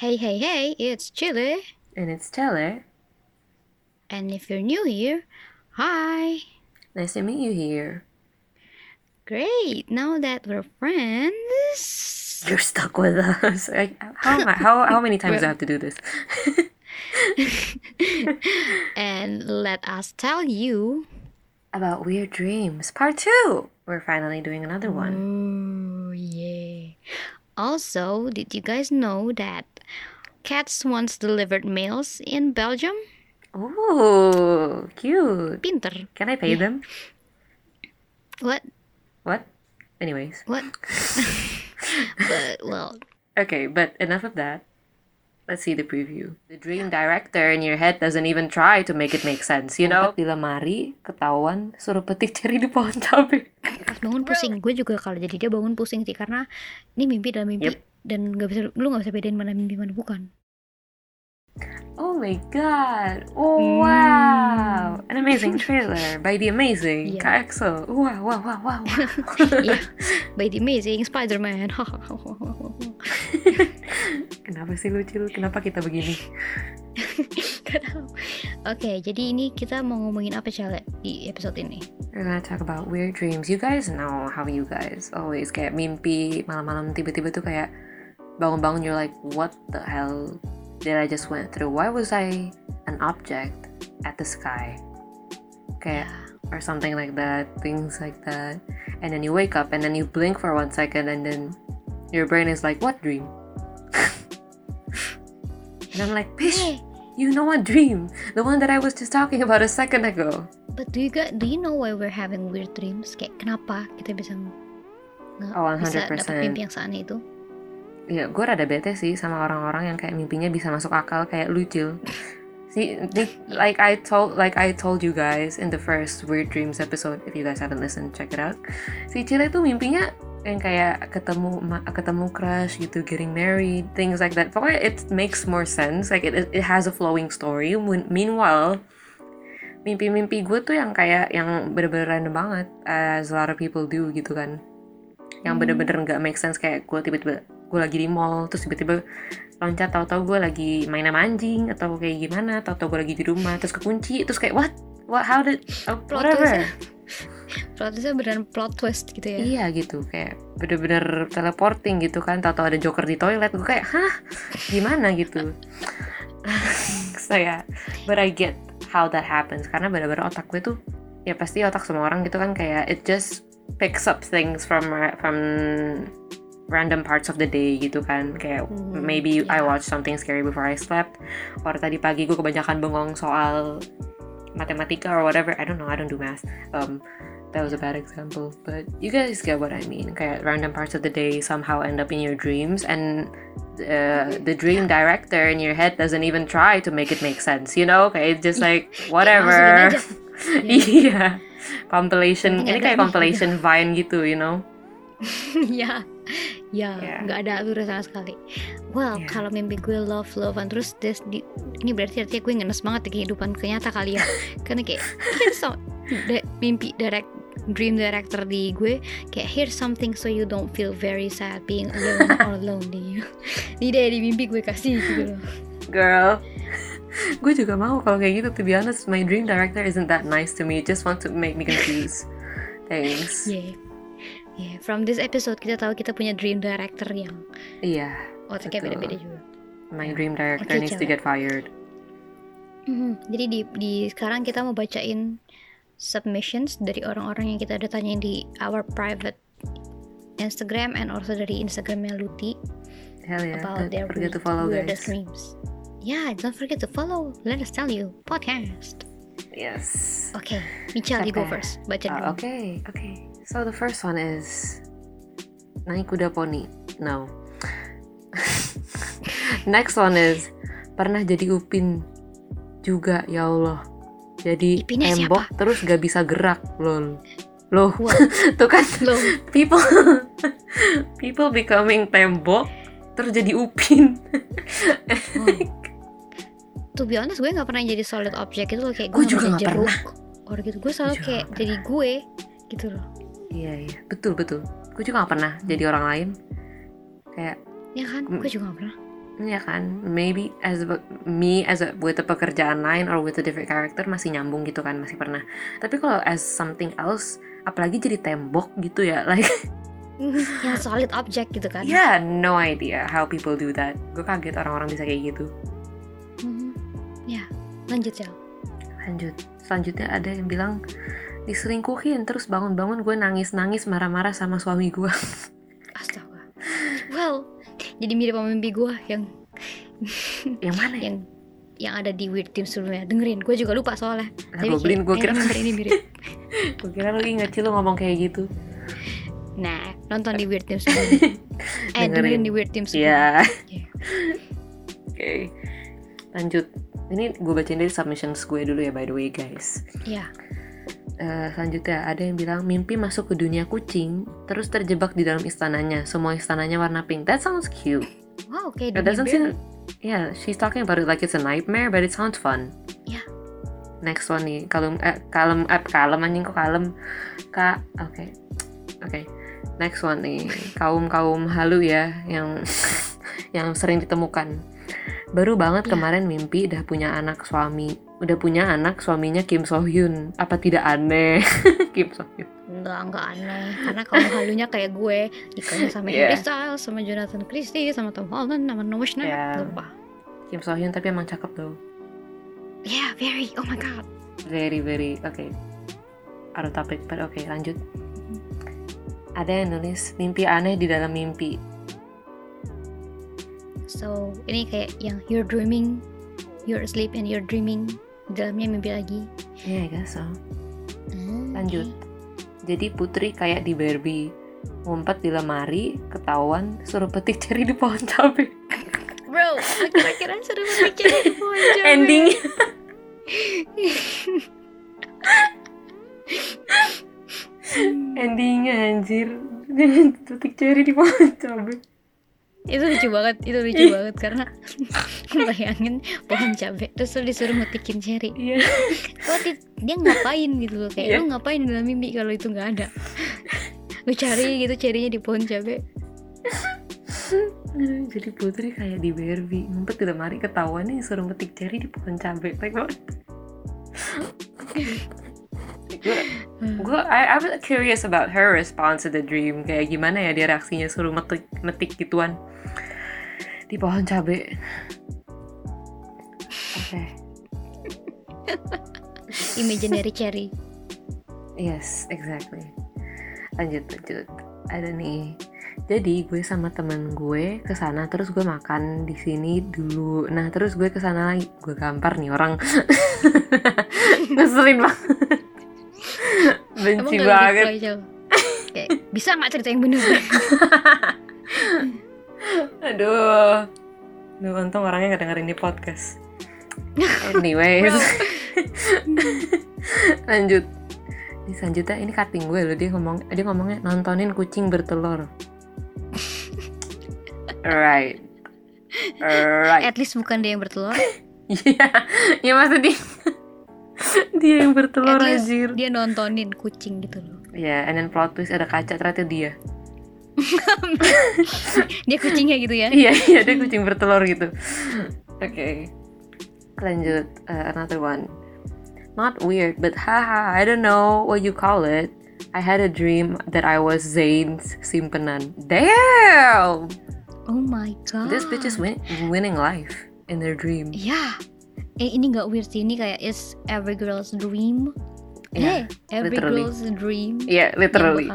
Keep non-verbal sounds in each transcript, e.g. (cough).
Hey, hey, hey, it's Chile. And it's Teller. And if you're new here, hi. Nice to meet you here. Great. Now that we're friends. You're stuck with us. (laughs) Like, how, am I, how, how many times do I have to do this? (laughs) and let us tell you. About weird dreams, part two. We're finally doing another one. Oh, yeah. Also, did you guys know that cats once delivered mails in Belgium? Oh, cute. Pinter. Can I pay them? What? What? Anyways. What? (laughs) but, well, Okay, but enough of that. Let's see the preview. The dream director in your head doesn't even try to make it make sense, you know? Di lemari, ketahuan, suruh petik (laughs) ceri di pohon cabai. pas bangun pusing. Gue juga kalau jadi dia bangun pusing sih karena ini mimpi dalam mimpi Yep. Dan nggak bisa lu nggak bisa bedain mana mimpi mana bukan. Oh my god! Oh Hmm. wow! An amazing trailer by the amazing Yeah. Kak EXO. Wow, wow, wow, wow. wow. (laughs) Iya, by the amazing Spider-Man. (laughs) Kenapa sih lucu? Kenapa kita begini? Gak tahu. Oke, jadi ini kita mau ngomongin apa Cale di episode ini? We're gonna talk about weird dreams. You guys know how you guys always kayak mimpi malam-malam tiba-tiba tuh kayak bangun-bangun you're like, what the hell did I just went through? Why was I an object at the sky? Kayak or something like that, things like that. And then you wake up and then you blink for one second and then your brain is like, what dream? (laughs) and I'm like, bitch, Hey, you know what dream? The one that I was just talking about a second ago. but do you guys, do you know why we're having weird dreams? Kayak kenapa kita bisa nggak Oh, bisa dapat 100%. mimpi yang seaneh itu? Ya, gue rada bete sih sama orang-orang yang kayak mimpinya bisa masuk akal kayak lucu. See, the- like I told, like I told you guys in the first Weird Dreams episode, if you guys haven't listened, check it out. Si Cile tuh mimpinya yang kayak ketemu ketemu crush gitu, getting married, things like that. Pokoknya it makes more sense, like it it has a flowing story. Mean- Meanwhile, mimpi-mimpi gue tuh yang kayak yang bener-bener random banget, as a lot of people do gitu kan yang bener-bener nggak make sense kayak gue tiba-tiba gue lagi di mall terus tiba-tiba loncat tahu-tahu gue lagi main sama anjing atau kayak gimana tahu-tahu gue lagi di rumah terus kekunci terus kayak what? What? How did oh, Plot whatever. Plot twistnya beneran plot twist gitu ya? iya gitu. Kayak bener-bener teleporting gitu kan tahu-tahu ada joker di toilet gue kayak hah? Gimana? gitu. (laughs) So yeah. But I get how that happens karena bener-bener otak gue tuh ya pasti otak semua orang gitu kan kayak it just picks up things from from random parts of the day gitu kan. Kayak Hmm, maybe I ya. watched something scary before I slept. Or tadi pagi gue kebanyakan bengong soal matematika or whatever. I don't know I don't do math. Um that was a bad example. But you guys get what I mean. Kayak random parts of the day somehow end up in your dreams and uh, the dream director in your head doesn't even try to make it make sense you know? Kayak it's just like (laughs) whatever. Iya (laughs) compilation Penting ini kayak compilation Vine gitu you know? (laughs) Ya ya Ya. nggak ada alurnya sama sekali. Well Ya. kalau mimpi gue love lovean terus this di, ini berarti artinya gue ngenes banget di kehidupan kenyata kali ya. (laughs) Karena kayak here's some da- mimpi direct dream director di gue kayak here's something so you don't feel very sad being alone or lonely ini deh di mimpi gue kasih gitu loh. Girl. Gue juga mau kalau kayak gitu to be honest my dream director isn't that nice to me. Just want to make me confused. Thanks. Yeah yeah from this episode kita tahu kita punya dream director yang iya otaknya Betul. beda-beda juga my dream director Oke, needs to cewek. get fired Mhm. Jadi di, di sekarang kita mau bacain submissions dari orang-orang yang kita udah tanyain di our private Instagram and also dari Instagramnya Luti hell yeah about don't their forget to follow guys dreams. Yeah, don't forget to follow. Let us tell you podcast. yes Oke, Michelle, you go first. Baca Uh, dulu. okay okay so the first one is naik kuda poni. No. (laughs) Next one is pernah jadi upin juga ya Allah. Jadi Ipinnya tembok siapa? terus gak bisa gerak lol. Loh. Wah. (laughs) tuh kan Loh, people (laughs) people becoming tembok terus jadi upin. To be honest gue nggak pernah jadi solid object itu loh kayak Gue gue juga nggak nggak jeruk or gitu. Gue selalu kayak jadi gue gitu loh iya iya. Betul betul. Gue juga gak pernah jadi orang lain. Kayak ya kan? Hmm. gue juga nggak pernah. Ya kan? Maybe as a- me as a, with a pekerjaan lain or with a different character masih nyambung gitu kan? Masih pernah. Tapi kalau as something else apalagi jadi tembok gitu ya (laughs) like (laughs) yang solid object gitu kan? Yeah no idea how people do that. Gue kaget orang-orang bisa kayak gitu. Mhm. ya lanjut ya lanjut. Selanjutnya ada yang bilang diselingkuhin terus bangun-bangun gue nangis-nangis marah-marah sama suami gue astaga well jadi mirip sama mimpi gue yang yang mana ya? yang yang ada di weird team sebelumnya dengerin gue juga lupa soalnya Lah, gue beliin gue kira remember ini mirip (laughs) gue kira lu inget sih lu ngomong kayak gitu nah nonton di weird team (laughs) sebelumnya eh Dengerin. dengerin di weird team sebelumnya Iya. (laughs) Iya. Oke. Lanjut. Ini gue bacain dari submissions gue dulu ya by the way guys. Iya. Eh, selanjutnya ada yang bilang mimpi masuk ke dunia kucing terus terjebak di dalam istananya. Semua istananya warna pink. That sounds cute. wow oke It doesn't seem Yeah, she's talking about it like it's a nightmare but it sounds fun. Yeah. Next one nih, kalem eh kalem eh kalem anjing kok kalem. Kak, oke. Oke. Next one nih, kaum-kaum halu ya yang (laughs) yang sering ditemukan. Baru banget Iya. kemarin mimpi udah punya anak suami. Udah punya anak suaminya Kim So Hyun. Apa tidak aneh? (laughs) Kim So Hyun. Enggak, enggak aneh Karena kaum halunya kayak gue Nikahnya sama Yeah. Harry Styles Sama Jonathan Christie Sama Tom Holland Sama Noah Schnapp Yeah. Lupa Kim So Hyun tapi emang cakep tuh. Yeah, very Oh my god Very very oke. Out of topic, but oke lanjut. Ada yang nulis mimpi aneh di dalam mimpi. So, ini kayak yang You're dreaming You're asleep and you're dreaming dalamnya mimpi lagi Iya, guess so. Hmm, Lanjut. oke. Jadi Putri kayak di Barbie, ngumpet di lemari, ketahuan, suruh petik ceri di pohon cabe. (laughs) Bro, kira-kira seru banget jadi pohon cabe. Ending. Endingnya anjir. petik ceri di pohon cabe. (laughs) (laughs) itu lucu banget, itu lucu banget karena (laughs) bayangin pohon cabe terus lu disuruh metikin cherry. Iya. Lo di- dia ngapain gitu loh kayak Iya. lu ngapain dalam mimpi kalau itu nggak ada. lu cari gitu cerinya di pohon cabe. Aduh, Jadi Putri kayak di Barbie, ngumpet di lemari, ketahuan nih suruh petik ceri di pohon. Like what? Gue gue I, I'm curious about her response to the dream. Kayak gimana ya dia reaksinya suruh metik metik gituan. Di pohon cabe. Oke. (laughs) Imaginary cherry. yes exactly. Lanjut lanjut. Ada nih. Jadi gue sama temen gue ke sana terus gue makan di sini dulu. Nah terus gue ke sana lagi. Gue gampar nih orang. (laughs) Ngeselin banget benci gak banget Cel? (laughs) Kayak bisa nggak cerita yang bener? (laughs) Aduh. Duh, untung orangnya gak dengerin di podcast. Anyways. (laughs) Lanjut. Di selanjutnya ini cutting gue loh dia ngomong dia ngomongnya nontonin kucing bertelur. Alright. Alright. At least bukan dia yang bertelur. Iya. Ya maksud (laughs) dia yang bertelur At least anjir. dia nontonin kucing gitu loh. Ya, and then plot twist ada kaca ternyata dia. (laughs) Dia kucingnya gitu ya. Iya, iya dia kucing bertelur gitu. Oke. Lanjut uh, another one. Not weird, but haha, I don't know what you call it. I had a dream that I was Zayn's simpenan. Damn! Oh my god. This bitch is win- winning life in their dream. Ya. Eh ini nggak weird sih ini kayak it's every girl's dream. Yeah, eh, every literally. girl's dream. Yeah, yang literally.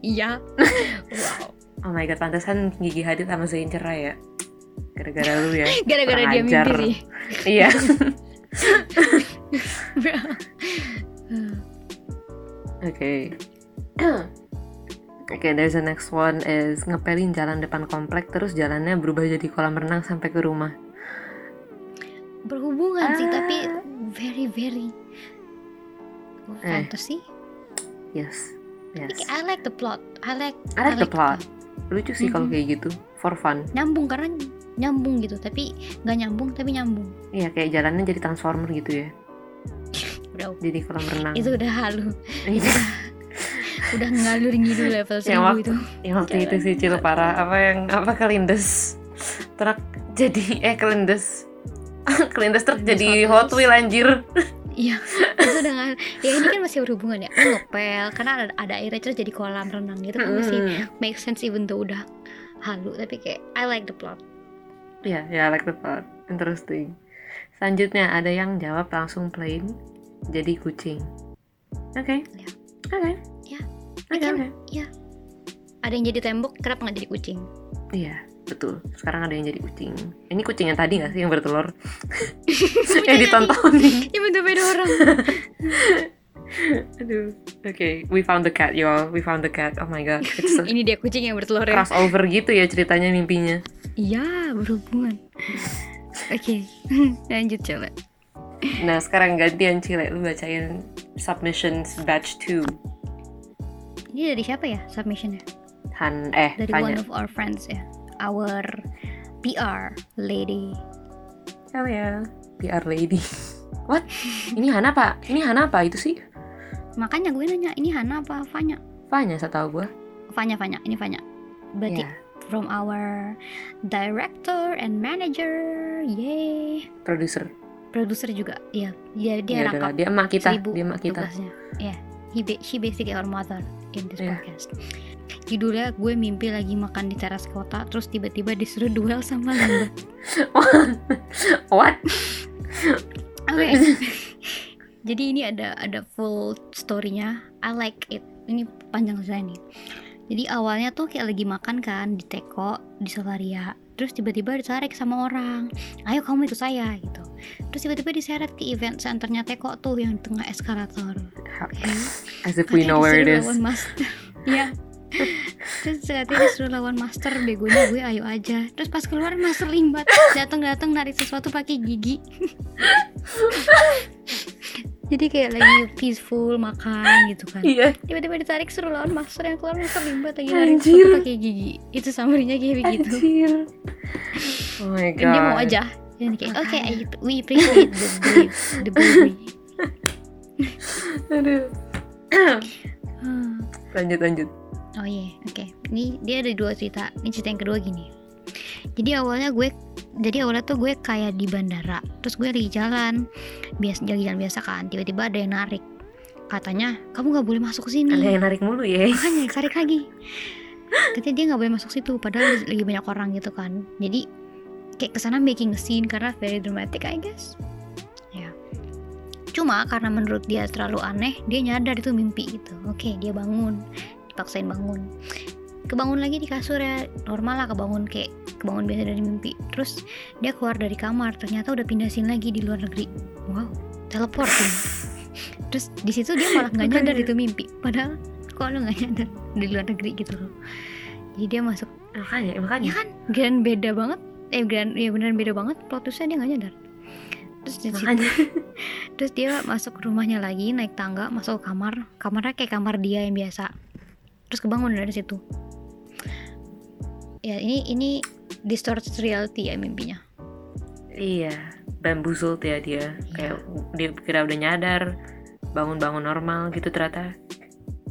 Iya. (laughs) wow. Oh my god, pantesan Gigi Hadid sama Zayn cerai ya. Gara-gara lu ya. (laughs) Gara-gara dia mimpi sih. Iya. (laughs) Oke. Oke, there's the next one is ngepelin jalan depan komplek terus jalannya berubah jadi kolam renang sampai ke rumah. Berhubungan sih Ah. tapi very very Eh. fantasy. Yes. Yes. I like the plot. I like I like the plot. Lucu sih kalau Mhm. kayak gitu. For fun. Nyambung karena nyambung gitu tapi nggak nyambung tapi nyambung. Iya, kayak jalannya jadi transformer gitu ya. (laughs) Bro, Jadi kolam renang. itu udah halu. (laughs) Iya. Udah ngalur ngidul level Yang waktu- itu. yang waktu itu sih cil parah apa yang apa kelindes truk jadi eh kelindes (laughs) kelindes truk jadi Hot Wheel anjir (laughs) Iya, itu dengan ya ini kan masih berhubungan ya. Ngepel karena ada, ada airnya terus jadi kolam renang gitu kan masih make sense even though udah halu tapi kayak I like the plot. ya ya I like the part interesting selanjutnya ada yang jawab langsung plain jadi kucing oke Ya. oke Ya. oke kan? oke Ada yang jadi tembok, kenapa nggak jadi kucing? iya betul. Sekarang ada yang jadi kucing. Ini kucing yang tadi nggak sih yang bertelur? (laughs) Yang ditontonin. Ya bentuk beda orang. (laughs) aduh. Oke we found the cat y'all. We found the cat. Oh my god. It's (laughs) ini dia kucing yang bertelur ya. crossover gitu ya ceritanya mimpinya. Iya, berhubungan. Oke, lanjut coba. nah sekarang gantian Cile. Lu bacain submissions batch 2 Ini dari siapa ya submissionnya? Han eh Dari tanya. one of our friends ya. Our PR lady. Hell ya, PR lady. (laughs) What? Ini Hana apa? Ini Hana apa itu sih? Makanya gue nanya, ini Hana apa Fanya? Fanya saya tahu gue. Fanya, Fanya, ini Fanya. Berarti Ya, from our director and manager, yay. produser. Produser juga, iya. Dia dia Dia adalah rangkap dia emak kita, dia emak kita. tugasnya. Ya, he she basically our mother in this Iya. podcast. Judulnya gue mimpi lagi makan di teras kota, terus tiba-tiba disuruh duel sama lambat. (laughs) What? Oke. (laughs) Jadi ini ada ada full story-nya. I like it. Ini panjang saya nih. Jadi awalnya tuh kayak lagi makan kan di teko di Solaria. Terus tiba-tiba ditarik sama orang. Ayo kamu ikut saya gitu. Terus tiba-tiba diseret ke event centernya teko tuh yang di tengah eskalator. Oke. As if we know where it is. (laughs) Iya. Terus katanya disuruh lawan master begonya gue ayo aja. Terus pas keluar master limbat datang-datang narik sesuatu pakai gigi. (laughs) Jadi kayak lagi peaceful makan gitu kan. Iya. Tiba-tiba ditarik suruh lawan master yang keluar master limbat lagi narik Anjir. sesuatu pakai gigi. Itu summary-nya kayak begitu. Anjir. Oh my god. Dan dia mau aja. Dan kayak oke I- we appreciate the brave, the bravery. Aduh. (laughs) Lanjut lanjut. Oh iya, oke. Ini dia ada dua cerita. Ini cerita yang kedua gini. Jadi awalnya gue, jadi awalnya tuh gue kayak di bandara. Terus gue lagi jalan, biasa jalan biasa kan. Tiba-tiba ada yang narik. Katanya kamu nggak boleh masuk sini. Ada yang narik mulu ya. Makanya (laughs) tarik lagi. Katanya dia nggak boleh masuk situ. Padahal lagi banyak orang gitu kan. Jadi kayak ke sana making a scene karena very dramatic I guess. Ya. Cuma karena menurut dia terlalu aneh, dia nyadar itu mimpi gitu. Oke, dia bangun, dipaksain bangun. Kebangun lagi di kasur ya, normal lah kebangun kayak kebangun biasa dari mimpi. Terus dia keluar dari kamar, ternyata udah pindah scene lagi di luar negeri. Wow, teleporting. (laughs) Terus di situ dia malah nggak nyadar itu mimpi. Padahal kok lu nggak nyadar di luar negeri gitu loh. Jadi dia masuk Makanya, Ya makanya. kan, grand beda banget. Eh, grand, ya beneran beda banget. Plot twistnya dia nggak nyadar. Terus di situ- (laughs) terus dia masuk rumahnya lagi, naik tangga, masuk ke kamar. Kamarnya kayak kamar dia yang biasa. Terus kebangun dari situ. Ya ini ini distorted reality ya mimpinya. Iya, bamboozled ya dia. Kayak dia kira udah nyadar, bangun-bangun normal gitu ternyata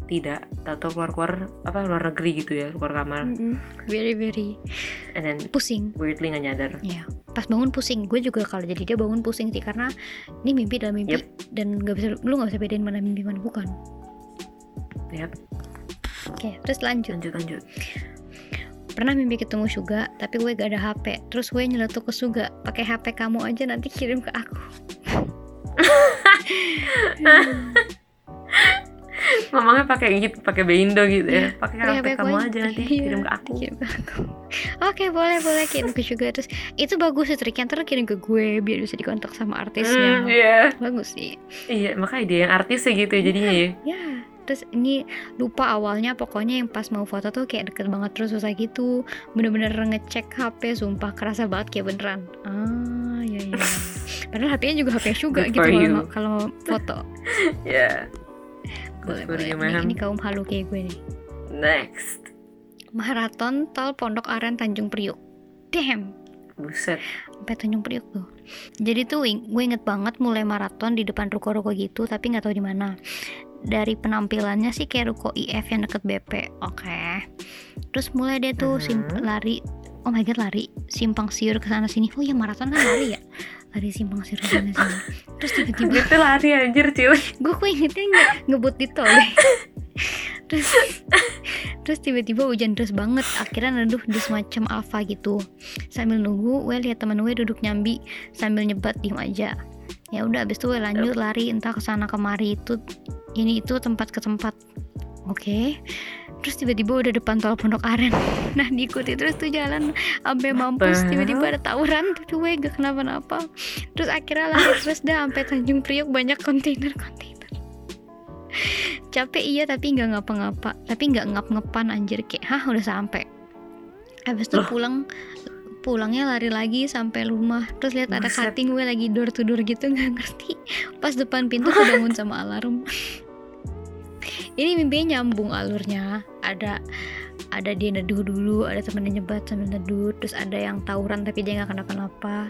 tidak. Tato keluar-keluar apa luar negeri gitu ya, keluar kamar. Very very And then pusing. weirdly nggak nyadar. Ya, pas bangun pusing. Gue juga kalau jadi dia bangun pusing sih karena ini mimpi dalam mimpi dan nggak bisa lu nggak bisa bedain mana mimpi mana bukan. Yap, Oke, terus lanjut. lanjut lanjut. Pernah mimpi ketemu Suga, tapi gue gak ada HP. Terus gue nyeletuk ke Suga, pakai HP kamu aja nanti kirim ke aku. (laughs) Mamanya pakai gitu, pakai Beindo gitu ya. Pakai Pakai HP HP kamu aja nanti Iya, kirim ke aku. kirim ke aku. Oke, boleh boleh kirim ke Suga. Terus itu bagus sih triknya ntar kirim ke gue biar bisa dikontak sama artisnya. Hmm, iya. Bagus sih. Iya, makanya dia yang artisnya gitu ya jadinya ya. Ya, terus ini lupa awalnya pokoknya yang pas mau foto tuh kayak deket banget terus susah gitu. Bener-bener ngecek HP sumpah kerasa banget kayak beneran. Ah ya ya (laughs) padahal HP-nya juga HP juga Good gitu kalau kalau mau foto. (laughs) Ya. boleh for boleh. you, ini, ini kaum halu kayak gue nih. Next. maraton tol Pondok Aren Tanjung Priuk. Damn. Buset. sampai Tanjung Priuk tuh. Jadi tuh gue inget banget mulai maraton di depan ruko-ruko gitu tapi nggak tahu di mana dari penampilannya sih kayak ruko IF yang deket BP oke. Terus mulai dia tuh Mhm. lari oh my god lari simpang siur ke sana sini. Oh ya maraton kan lari ya? Lari simpang siur ke sana sini. Terus tiba-tiba (laughs) Itu lari anjir Cil gue kok ingetnya nge ngebut di tol deh. (laughs) terus terus tiba-tiba hujan deras banget. Akhirnya neduh di semacam alfa gitu. Sambil nunggu gue lihat temen gue duduk nyambi. Sambil nyebat diem aja ya udah abis itu gue lanjut lari entah ke sana kemari. Itu ini itu tempat ke tempat. Oke. Terus tiba-tiba udah depan tol Pondok Aren. (laughs) Nah diikuti terus tuh jalan sampai mampus. The tiba-tiba ada tawuran tapi gue gak kenapa-napa. Terus akhirnya lari (laughs) terus dah sampai Tanjung Priok banyak kontainer-kontainer (laughs) capek iya tapi nggak ngapa-ngapa. Tapi nggak ngap-ngapan anjir. Kayak hah udah sampai. Habis itu pulang pulangnya lari lagi sampai rumah. Terus lihat ada cutting gue lagi door to door gitu (laughs) nggak ngerti. Pas depan pintu (laughs) kebangun sama alarm. Ini mimpinya nyambung alurnya. Ada ada dia neduh dulu ada temennya nyebat sambil neduh. Terus ada yang tawuran tapi dia nggak kenapa-napa.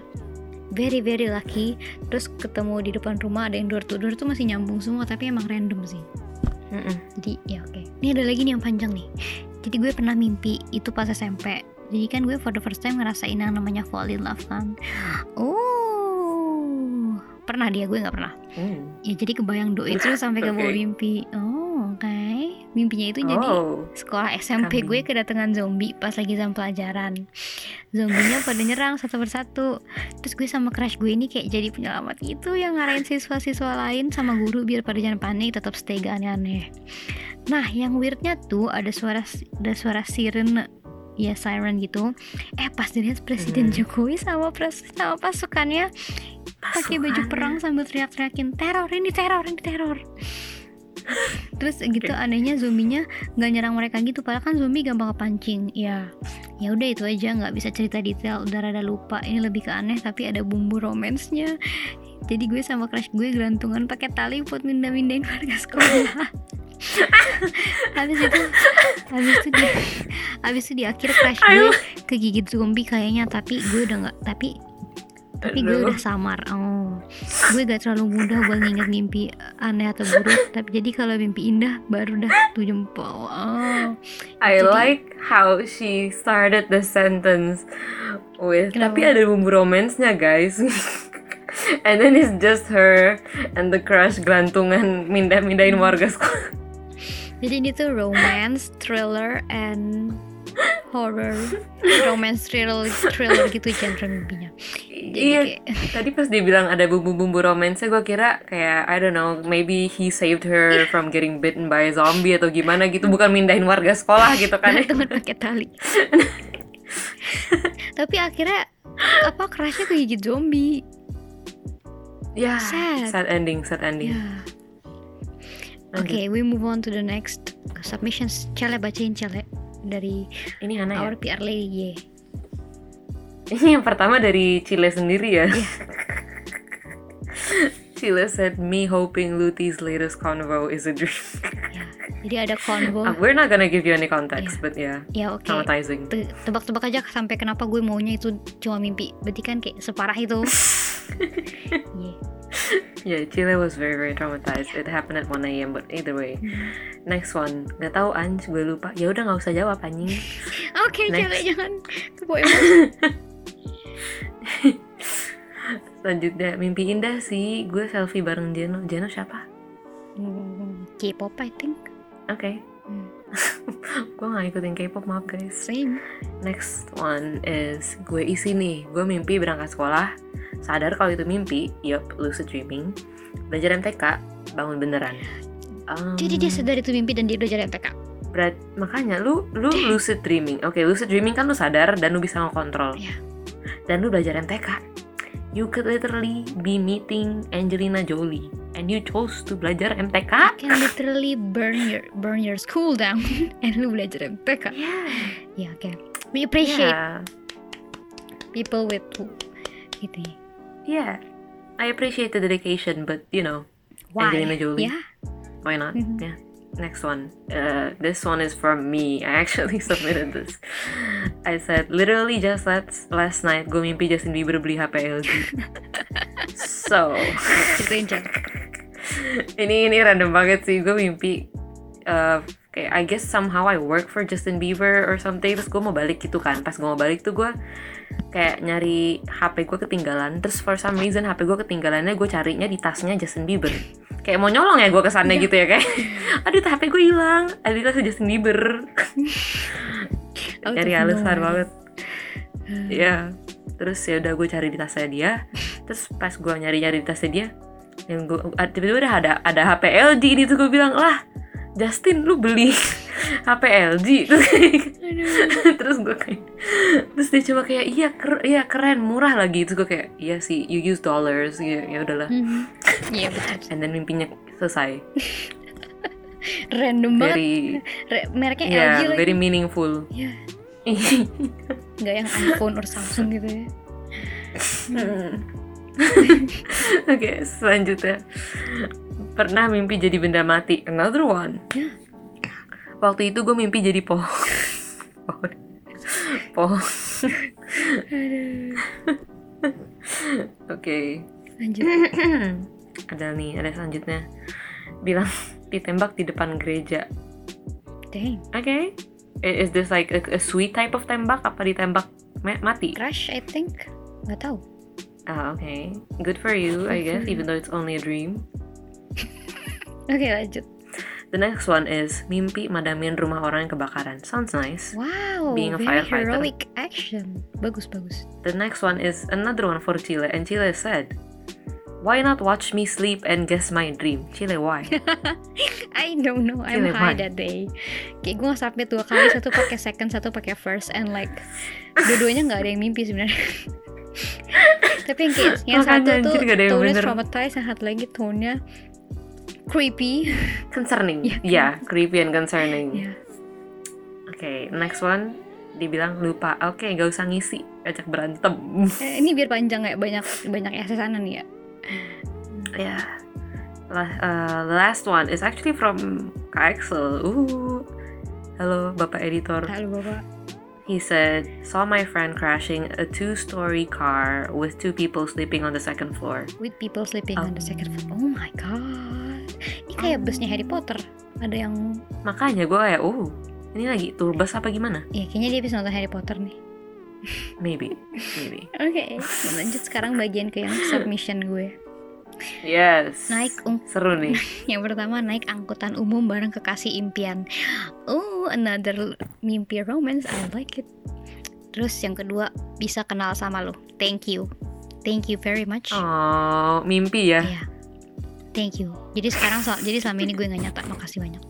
Very very lucky. Terus ketemu di depan rumah ada yang door to door tuh masih nyambung semua tapi emang random sih. Mm-mm. jadi ya oke. Ini ada lagi nih yang panjang nih. Jadi gue pernah mimpi itu pas SMP jadi kan gue for the first time ngerasain yang namanya fall in love kan. Oh pernah dia gue nggak pernah. Hmm. ya jadi kebayang doi terus sampai ke bawah mimpi. Oh oke. Mimpinya itu jadi Oh. sekolah SMP Kambing. gue kedatangan zombie pas lagi jam pelajaran. Zombinya pada nyerang satu persatu. Terus gue sama crush gue ini kayak jadi penyelamat gitu yang ngarahin siswa-siswa lain sama guru biar pada jangan panik tetap stay gak aneh-aneh. Nah yang weirdnya tuh ada suara ada suara siren ya siren gitu. Eh pas dilihat presiden Hmm. Jokowi sama pres sama pasukannya pakai baju perang sambil teriak-teriakin teror ini teror ini teror. Terus gitu anehnya zombinya nggak nyerang mereka gitu padahal kan zombie gampang kepancing. Ya ya udah itu aja nggak bisa cerita detail udah rada lupa. Ini lebih ke aneh tapi ada bumbu romansnya jadi gue sama crush gue gelantungan pakai tali buat mindah-mindahin warga sekolah (laughs) (laughs) habis itu habis itu di habis itu di akhir crush gue kegigit zombie kayaknya tapi gue udah nggak tapi tapi gue udah samar oh. Gue gak terlalu mudah buat nginget mimpi aneh atau buruk tapi jadi kalau mimpi indah baru dah tuh jempol oh. I Jadi- like how she started the sentence with Kenapa? tapi ada bumbu romansnya guys. (laughs) And then it's just her and the crush gelantungan mindah-mindahin warga sekolah jadi ini tuh romance thriller and horror. Romance thriller thriller gitu genre mimpinya jadi iya kayak tadi pas dia bilang ada bumbu-bumbu romansnya gue kira kayak I don't know maybe he saved her from getting bitten by a zombie atau gimana gitu. Bukan mindahin warga sekolah gitu kan. Gantungan pakai tali. Tapi akhirnya apa kerasnya kegigit zombie. Ya Sad. sad ending sad ending. Ya Oke, we move on to the next submissions. Cele bacain Cele dari ini Hana ya Our PR Lady. yeah. Ini yang pertama dari Chile sendiri ya. Iya. (laughs) Chile said, me hoping Luti's latest convo is a dream. Ya, jadi ada convo. Uh, we're not gonna give you any context, Iya. but yeah, ya oke. traumatizing. Te- Tebak-tebak aja sampai kenapa gue maunya itu cuma mimpi. Berarti kan kayak separah itu. (laughs) Yeah. (laughs) Yeah, Chile was very very traumatized. It happened at 1 a.m. But either way, Hmm. next one. Gak tahu Anj, gue lupa. Ya udah nggak usah jawab anjing. (laughs) Oke, Next. Cele jangan. (laughs) Selanjutnya, mimpi indah sih. Gue selfie bareng Jeno. Jeno siapa? Hmm, K-pop I think. Oke. Hmm. Gue gak ikutin K-pop maaf guys. Same. Next one is gue isi nih. Gue mimpi berangkat sekolah. Sadar kalau itu mimpi. Yup, lucid dreaming. Belajar MTK, bangun beneran. Um, Jadi dia sadar itu mimpi dan dia belajar MTK. berat makanya lu lu lucid dreaming. Oke, lucid dreaming kan lu sadar dan lu bisa ngontrol. Iya. Dan lu belajar MTK. You could literally be meeting Angelina Jolie and you chose to belajar MTK. Can literally burn your burn your school down (laughs) and lu belajar MTK. Yeah. Ya oke. We appreciate Yeah. people with gitu. Yeah. I appreciate the dedication, but you know, Why? Angelina Jolie. Ya. Why not? Mhm. (laughs) Yeah. Next one. Uh, this one is from me. I actually (laughs) submitted this. I said literally just last last night gue mimpi Justin Bieber beli HP LG. (laughs) so (laughs) ini ini random banget sih gue mimpi uh, kayak I guess somehow I work for Justin Bieber or something terus gue mau balik gitu kan pas gue mau balik tuh gue kayak nyari HP gue ketinggalan terus for some reason HP gue ketinggalannya gue carinya di tasnya Justin Bieber kayak mau nyolong ya gue kesannya gitu ya kayak (laughs) aduh tuh HP gue hilang. Di tasnya Justin Bieber cari alasan banget. (sighs) Ya terus ya udah gue cari di tasnya dia. Terus pas gue nyari nyari di tasnya dia yang gue tiba-tiba udah ada ada HP LG di situ gue bilang lah Justin lu beli (laughs) HP LG (laughs) terus, gue kayak terus dia coba kayak iya ker- iya keren murah lagi. Terus gue kayak iya sih you use dollars. Ya ya udahlah. Mhm. Iya betul. and then mimpinya selesai Random banget. very Re- mereknya ya LG lagi. very meaningful Iya. (laughs) Nggak yang iPhone or Samsung gitu ya. (laughs) Oke, selanjutnya pernah mimpi jadi benda mati. Another one. Ya. Waktu itu gue mimpi jadi pohon. pohon. Pohon. Aduh. Oke. Lanjut. (clears throat) ada nih, ada selanjutnya. Bilang (laughs) ditembak di depan gereja. Dang. Oke. I- Is this like a, a sweet type of tembak? Apa ditembak ma- mati? Crush I think. Nggak tahu. Ah, oke. Good for you, I guess, you. even though it's only a dream. (laughs) Oke lanjut. The next one is mimpi madamin rumah orang yang kebakaran. Sounds nice. Wow. Being a very firefighter. heroic action. Bagus bagus. The next one is another one for Chile, and Chile said, "Why not watch me sleep and guess my dream?" Chile, why? (laughs) I don't know. I'm Chile, high why? that day. Kayak gue submit dua kali, satu pakai second, satu pakai first, and like dua-duanya nggak ada yang mimpi sebenarnya. (laughs) Tapi yang kayak yang satu tuh bener. traumatized, yang satu lagi tone-nya creepy. Concerning, Yeah. (laughs) yeah, creepy and concerning. Ya. Okay, next one dibilang lupa. Oke, gak usah ngisi, ajak berantem. Eh, ini biar panjang ya, banyak banyak nih ya. Yeah. La- uh, the last one is actually from Kak Axel. Ooh. Halo, Bapak Editor. Halo bapak. He said, saw my friend crashing a two-story car with two people sleeping on the second floor. With people sleeping on the second floor. Oh my god. Ini Oh. kayak busnya Harry Potter. Ada yang Makanya gue kayak, oh, ini lagi tour bus apa gimana? ya kayaknya dia bisa nonton Harry Potter nih. Maybe, maybe. Oke, lanjut sekarang bagian ke yang submission gue. Yes. Naik ung- Seru nih. (laughs) Yang pertama naik angkutan umum bareng kekasih impian. Oh, another mimpi romance. I like it. Terus yang kedua bisa kenal sama lo. Thank you. Thank you very much. Oh, mimpi ya. Iya. Thank you. Jadi sekarang so- jadi selama ini gue nggak nyata. Makasih banyak.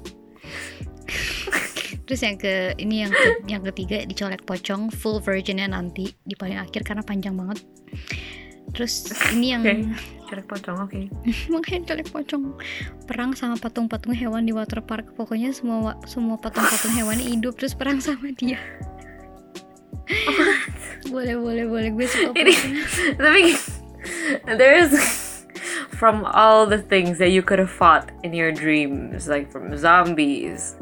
Terus yang ke ini yang ke- yang ketiga dicolek pocong full versionnya nanti di paling akhir karena panjang banget. Terus ini yang Oke. Cerek pocong, oke. (laughs) makanya colek pocong perang sama patung-patung hewan di waterpark pokoknya semua semua patung-patung hewannya hidup terus perang sama dia boleh boleh boleh gue suka Ini, (laughs) tapi there's from all the things that you could have fought in your dreams, like from zombies,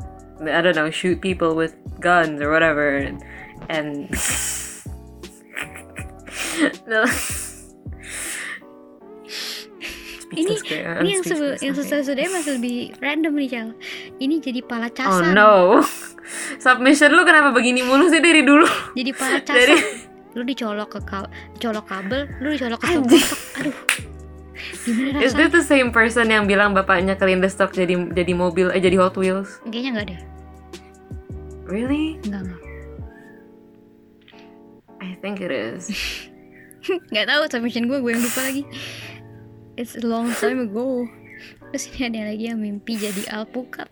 I don't know, shoot people with guns or whatever, and, and (laughs) ini ini yang sebe, speechless, yang sesudah masih lebih random nih Cal ini jadi pala Oh casan. no, submission lu kenapa begini mulu sih dari dulu? jadi pala casan. Dari- lu dicolok ke ka- dicolok kabel lu dicolok ke stok aduh. Gimana Is this the same person yang bilang bapaknya the stock jadi jadi mobil eh jadi Hot Wheels? kayaknya nggak deh Really? nggak nggak I think it is. (laughs) nggak tahu submission gue gue yang lupa lagi it's a long time ago terus ini ada lagi yang mimpi jadi alpukat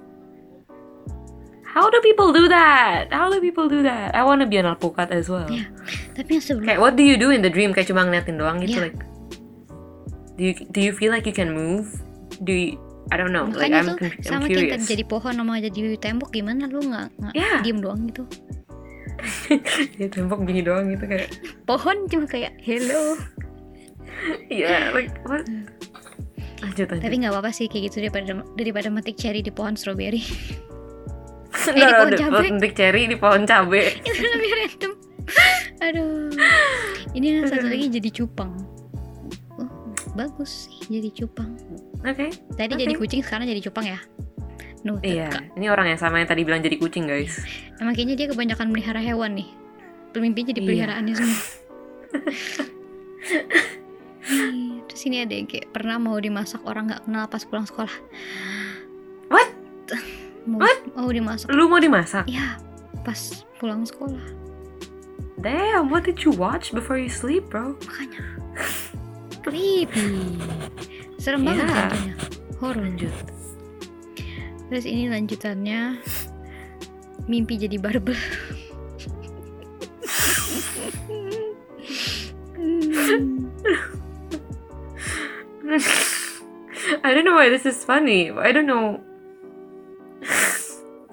How do people do that? How do people do that? I wanna be an alpukat as well. ya tapi yang sebelum Kayak what do you do in the dream? Kayak cuma ngeliatin doang gitu Yeah. like. Do you do you feel like you can move? Do you, I don't know. Like makanya I'm, tuh I'm sama curious. jadi pohon sama jadi tembok gimana lu nggak nggak Yeah. diem doang gitu (laughs) ya tembok gini doang gitu kayak. pohon cuma kayak hello (laughs) Yeah, like what? Lanjut lanjut. tapi nggak apa-apa sih kayak gitu daripada daripada metik cherry di pohon strawberry (laughs) Nggak, di pohon cabe. petik cherry di pohon cabe. itu lebih random aduh ini yang satu lagi jadi cupang oh, bagus sih jadi cupang Oke. tadi Oke. jadi kucing sekarang jadi cupang ya Noted, Iya, Kak. ini orang yang sama yang tadi bilang jadi kucing guys. Emang kayaknya dia kebanyakan melihara hewan nih. Mimpinya jadi Iya. peliharaannya semua. (laughs) Nih, Terus ini ada yang kayak pernah mau dimasak orang nggak kenal pas pulang sekolah. What? Mau, What? mau dimasak. Lu mau dimasak? Ya, pas pulang sekolah. Damn, what did you watch before you sleep, bro? Makanya. Creepy. (laughs) Serem banget Iya. tentunya. Horor. Lanjut. Terus ini lanjutannya mimpi jadi barbel. (laughs) I don't know why this is funny. I don't know.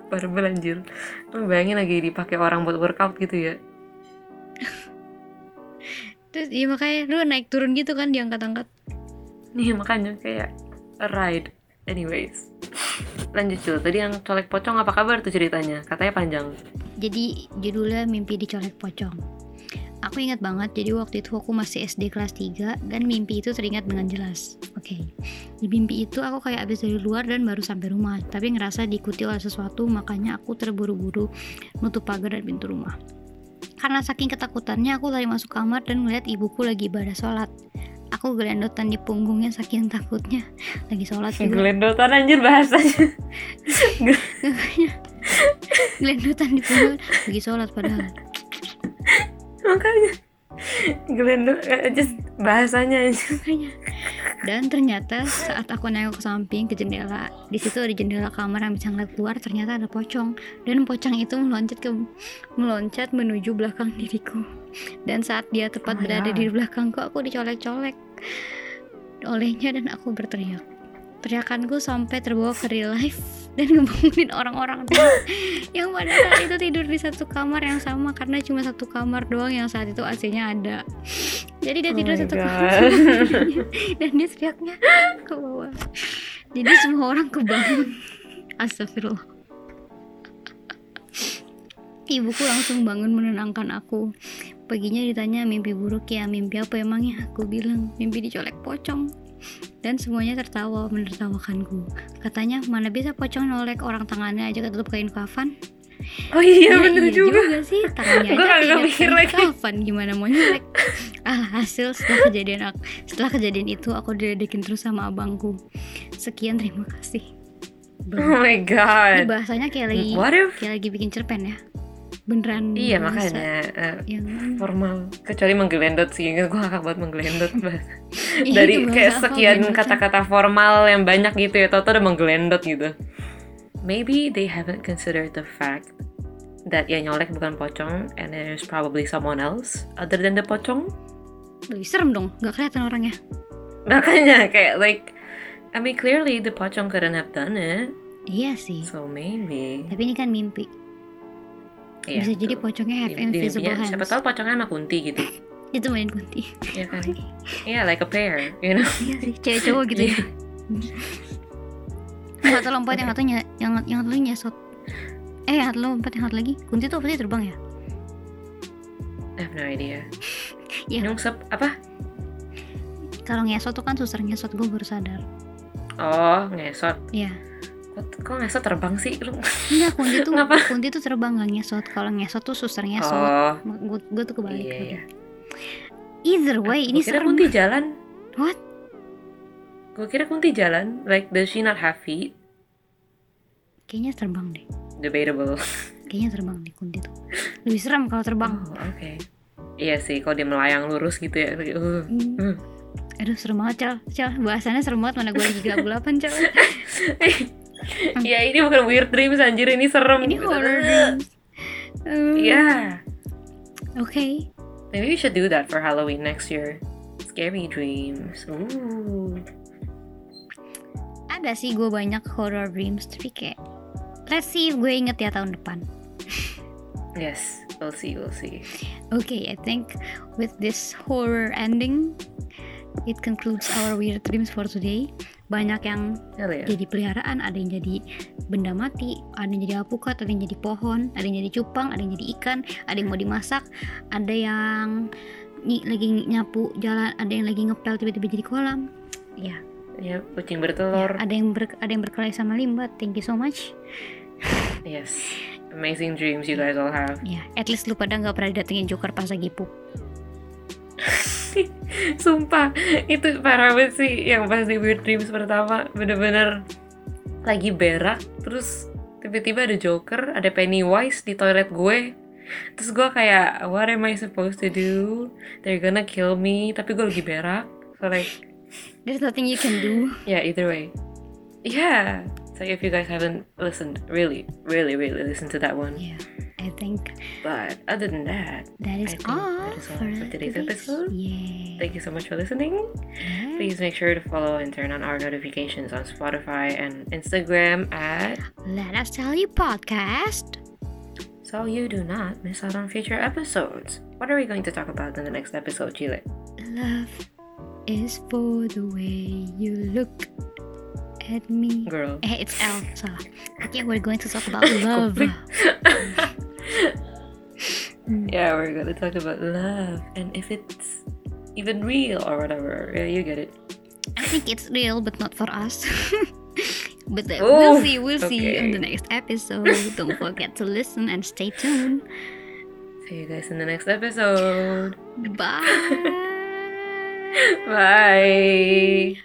Barbel anjir. Lu bayangin lagi dipakai orang buat workout gitu ya. Terus iya makanya lu naik turun gitu kan diangkat-angkat. Nih makanya kayak ride. Anyways. Lanjut Cil, tadi yang colek pocong apa kabar tuh ceritanya? Katanya panjang. Jadi judulnya mimpi dicolek pocong. Aku ingat banget, jadi waktu itu aku masih SD kelas 3 dan mimpi itu teringat dengan jelas. Oke, di mimpi itu aku kayak abis dari luar dan baru sampai rumah, tapi ngerasa diikuti oleh sesuatu, makanya aku terburu-buru nutup pagar dan pintu rumah. Karena saking ketakutannya, aku lari masuk kamar dan melihat ibuku lagi ibadah sholat. Aku gelendotan di punggungnya saking takutnya, lagi sholat juga. Gelendotan anjir bahasanya. (laughs) gelendotan di punggung, lagi sholat padahal. makanya gelendot eh, just bahasanya aja. makanya dan ternyata saat aku nengok ke samping ke jendela di situ ada jendela kamar yang bisa ngeliat keluar ternyata ada pocong. Dan pocong itu meloncat ke meloncat menuju belakang diriku. Dan saat dia tepat Oh berada God. di belakangku aku dicolek-colek olehnya dan aku berteriak teriakanku sampai terbawa ke real life (laughs) dan ngebangunin orang-orang (laughs) yang pada saat itu tidur di satu kamar yang sama karena cuma satu kamar doang yang saat itu AC-nya ada. (laughs) Jadi dia Oh tidur my satu God. kamar. Dan dia teriaknya ke bawah. Jadi semua orang kebangun. Astagfirullah. Ibuku langsung bangun menenangkan aku. Paginya ditanya mimpi buruk ya? Mimpi apa emangnya? Aku bilang mimpi dicolek pocong dan semuanya tertawa menertawakanku katanya mana bisa pocong nolek orang tangannya aja ketutup kain kafan Oh iya Ya, bener iya juga. sih tangannya (laughs) aja tidak mikir lagi. kafan gimana mau nyolek (laughs) alhasil setelah kejadian aku setelah kejadian itu aku diledekin terus sama abangku sekian terima kasih Oh my Ini god. bahasanya kayak lagi What if? kayak lagi bikin cerpen ya beneran Iya makanya eh, yang formal. Kecuali menggelendot sih, gue kakak banget menggelendot. (laughs) Iya, Dari kayak sekian kata-kata formal yang banyak gitu ya, tau udah menggelendot gitu. Maybe they haven't considered the fact that yang nyolek bukan pocong and there's probably someone else other than the pocong. lebih serem dong nggak kelihatan orangnya Makanya kayak like I mean clearly the pocong couldn't have done it. iya sih So maybe. tapi ini kan mimpi Iya, bisa jadi betul. pocongnya have Di- invisible hands Siapa tahu pocongnya sama kunti gitu. (laughs) itu main kunti Iya kan? Iya like a pair, you know. iya sih cewek cowok gitu ya yang satu lompat yang satu ny- yang yang satu nyesot eh yang satu lompat yang satu lagi kunti tuh pasti terbang ya I have no idea. (laughs) Iya. Nyungsep apa? kalau ngesot tuh kan susah ngesot gue baru sadar Oh, ngesot. Iya Kok, kok ngesot terbang sih? Lu- enggak kunti tuh Kenapa? kunti tuh terbang nggak ngesot kalau ngesot tuh susah ngesot Oh, gue gue tuh kebalik iya, iya. either way ini Gue kira serem kunti jalan. What? Gue kira kunti jalan. Like, does she not have feet? kayaknya terbang deh Debatable. kayaknya terbang deh kunti tuh lebih serem kalau terbang Oh, oke. Iya sih, kalau dia melayang lurus gitu ya. Uh. Hmm. Hmm. aduh serem banget cal cal bahasannya serem banget mana gue lagi gelap-gelapan cal (laughs) (laughs) ya ini bukan weird dreams anjir, ini serem. ini horror dreams Um, Iya. oke Maybe we should do that for Halloween next year. Scary dreams. Ooh. ada sih gue banyak horror dreams tapi kayak let's see if gue inget ya tahun depan (laughs) Yes, we'll see, we'll see. Okay, I think with this horror ending, it concludes our weird dreams for today. Banyak yang Hell yeah. jadi peliharaan, ada yang jadi benda mati, ada yang jadi apukat, ada yang jadi pohon, ada yang jadi cupang, ada yang jadi ikan, ada yang mau dimasak, ada yang ny- lagi nyapu jalan, ada yang lagi ngepel tiba-tiba jadi kolam. Ya, Ya, kucing Ya, bertelur. ada yang ber, ada yang berkelahi sama limbat. Thank you so much. Yes. Amazing dreams you guys all have. Ya, at least lu pada nggak pernah datengin Joker pas lagi pup. (laughs) Sumpah, itu parah banget sih yang pas di Weird Dreams pertama bener-bener lagi berak terus tiba-tiba ada Joker, ada Pennywise di toilet gue. Terus gue kayak, what am I supposed to do? They're gonna kill me, tapi gue lagi berak. So like, There's nothing you can do. yeah, either way. Yeah. So if you guys haven't listened, really, really, really listen to that one. Yeah, I think But other than that, that is all that is all for for today's episode. Yeah. thank you so much for listening. Yeah. Please make sure to follow and turn on our notifications on Spotify and Instagram at Let us tell you podcast. so you do not miss out on future episodes. What are we going to talk about in the next episode, Chile? Love is for the way you look at me. Girl. It's. Salah. (laughs) Okay, we're going to talk about (laughs) love. (laughs) Mm. yeah, we're gonna talk about love and if it's even real or whatever. Yeah, you get it. I think it's real, but not for us. but then Oh, we'll see. We'll see okay. in the next episode. Don't forget to listen and stay tuned. See you guys in the next episode. Bye. Bye.